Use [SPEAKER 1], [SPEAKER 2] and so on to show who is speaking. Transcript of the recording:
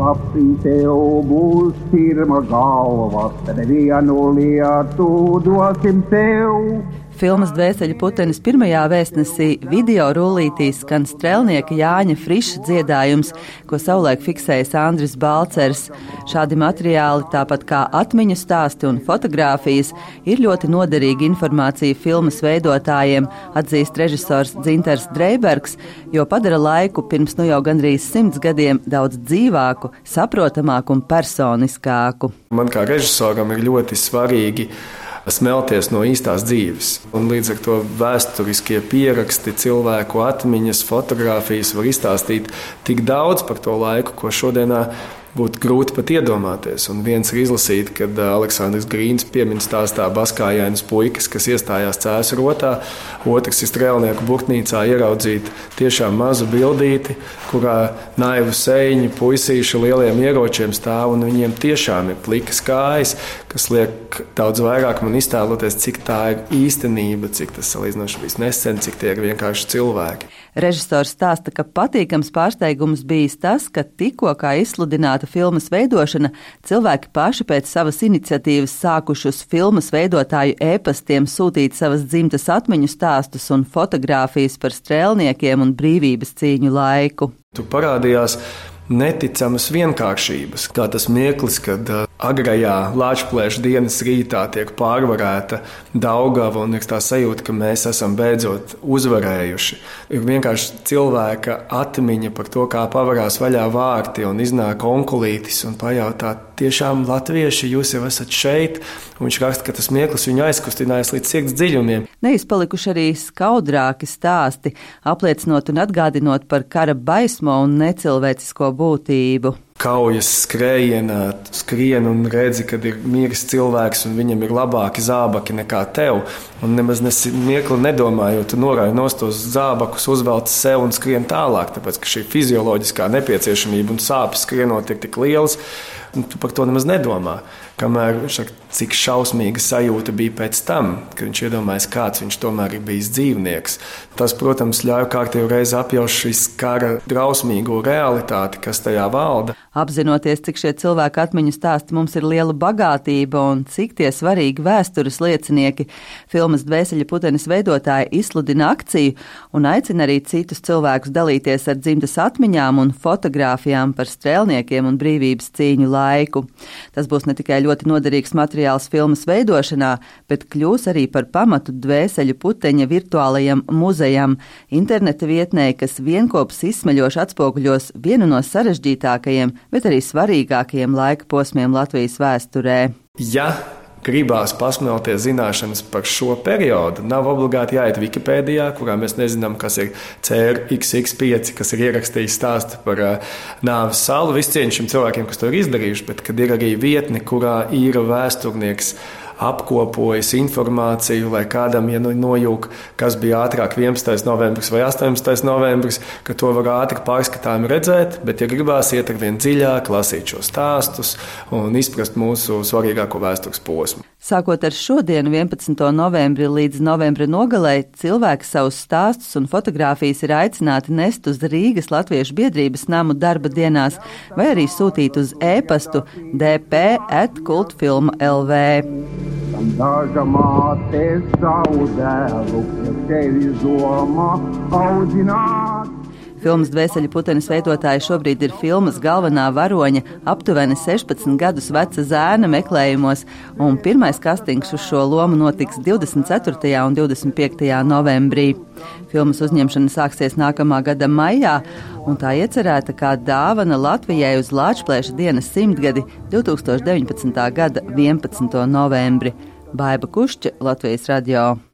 [SPEAKER 1] Papi tev būs pirmā galva, tad vienu lietu dosim tev.
[SPEAKER 2] Filmas Dvēseli putenis pirmajā vēstnesī video rullītī skan strēlnieka Jāņa Friša dziedājums, ko savulaik fiksējis Andris Balcers. Šādi materiāli, tāpat kā atmiņu stāsti un fotogrāfijas, ir ļoti noderīga informācija filmas veidotājiem, atzīst režisors Dzinters Dreibergs, jo padara laiku pirms nu jau gandrīz simts gadiem daudz dzīvāku, saprotamāku un personiskāku.
[SPEAKER 3] Man kā režisoram ir ļoti svarīgi smelties no īstās dzīves. Un līdz ar to vēsturiskie pieraksti, cilvēku atmiņas, fotografijas var izstāstīt tik daudz par to laiku, ko šodienā būtu grūti pat iedomāties. Un viens ir izlasīt, kad Aleksandrs Grīns piemin stāstā baskājainas puikas, kas iestājās cēsu rotā, otrs ir strēlnieku burtnīcā ieraudzīt tiešām mazu bildīti, kurā naivu sēņu puisīšu lieliem ieročiem stāv, un viņiem tiešām ir plikas kājas, kas liek daudz vairāk man iztēloties, cik tā ir īstenība, cik tas salīdzinoši bijis nesen, cik tie ir vienkārši cilvēki.
[SPEAKER 2] Režisors stāsta, ka patīkams pārsteigums bijis tas, ka tikko kā izsludināta filmas veidošana, cilvēki paši pēc savas iniciatīvas sākuši uz filmas veidotāju ēpastiem sūtīt savas dzimtas atmiņu stāstus un fotogrāfijas par strēlniekiem un brīvības cīņu laiku.
[SPEAKER 3] Tu parādījās neticamas vienkāršības, kā tas mirklis, kad agrajā Latvijas dienas rītā tiek pārvarēta Daugava un ir tā sajūta, ka mēs esam beidzot uzvarējuši. Ir vienkārši cilvēka atmiņa par to, kā pavarās vaļā vārti un iznāk onkulītis un pajautā, tiešām latvieši, jūs jau esat šeit. Un viņš raksta, ka tas mirklis viņu aizkustinājis līdz sirds dziļumiem.
[SPEAKER 2] Neizpalikuši arī skaudrāki stāsti, apliecinot un atgādinot par kara baismo un necilvēcisko būtību
[SPEAKER 3] kaujas skrējienā, skrien un redzi, kad ir miris cilvēks un viņam ir labāki zābaki nekā tev. Un nemaz nemiekli nedomājot, tu norādi nost tos zābakus, uzvelc sev un skrien tālāk, tāpēc ka šī fizioloģiskā nepieciešamība un sāpes skrienot ir tik lielas, un tu par to nemaz nedomā. Kamēr saka, cik šausmīga sajūta bija pēc tam, kad viņš iedomājās, kāds viņš tomēr ir bijis dzīvnieks. Tas, protams, ļauj kārtīgi reizi apjaust šīs kara drausmīgo realitāti, kas tajā valda.
[SPEAKER 2] Apzinoties, cik šie cilvēku atmiņu stāsti mums ir liela bagātība un cik tie svarīgi vēstures liecinieki, filmas Dvēseļa putenes veidotāji izsludina akciju un aicina arī citus cilvēkus dalīties ar dzimtas atmiņām un fotografijām par strēlniekiem un brīvības cīņu laiku. Tas būs ne tikai ļoti ļoti noderīgs materiāls filmas veidošanā, bet kļūs arī par pamatu dvēseļu puteņa virtuālajam muzejam, interneta vietnē, kas vienkops izsmeļoši atspoguļos vienu no sarežģītākajiem, bet arī svarīgākajiem laika posmiem Latvijas vēsturē.
[SPEAKER 3] Ja gribās pasmelties zināšanas par šo periodu, nav obligāti jāiet Wikipēdijā, kurā mēs nezinām, kas ir CRXX5, kas ir ierakstījis stāstu par uh, nāves salu. Viss cieņš šiem cilvēkiem, kas to ir izdarījuši, bet kad ir arī vietne, kurā ir vēsturnieks apkopojis informāciju, lai kādam ja nojūg, kas bija ātrāk 11. novembris vai 18. novembris, ka to var ātri pārskatām redzēt, bet, ja gribās iet ar vien dziļāk, lasīt šos stāstus un izprast mūsu svarīgāko vēstures posmu.
[SPEAKER 2] Sākot ar šodienu, 11. novembri līdz novembra nogalē, cilvēki savus stāstus un fotogrāfijas ir aicināti nest uz Rīgas Latviešu biedrības namu darba dienās vai arī sūtīt uz e-pastu dp atkultfilma LV. Daža māte savu dēlu, ja tevi domā audzināt. Filmas Dvēseli putenes veidotāja šobrīd ir filmas galvenā varoņa, aptuveni 16 gadus veca zēna meklējumos, un pirmais kastings uz šo lomu notiks 24. un 25. novembrī. Filmas uzņemšana sāksies nākamā gada maijā, un tā iecerēta kā dāvana Latvijai uz Lāčplēša dienas simtgadi 2019. gada 11. novembri. Baiba Kušķa, Latvijas radio.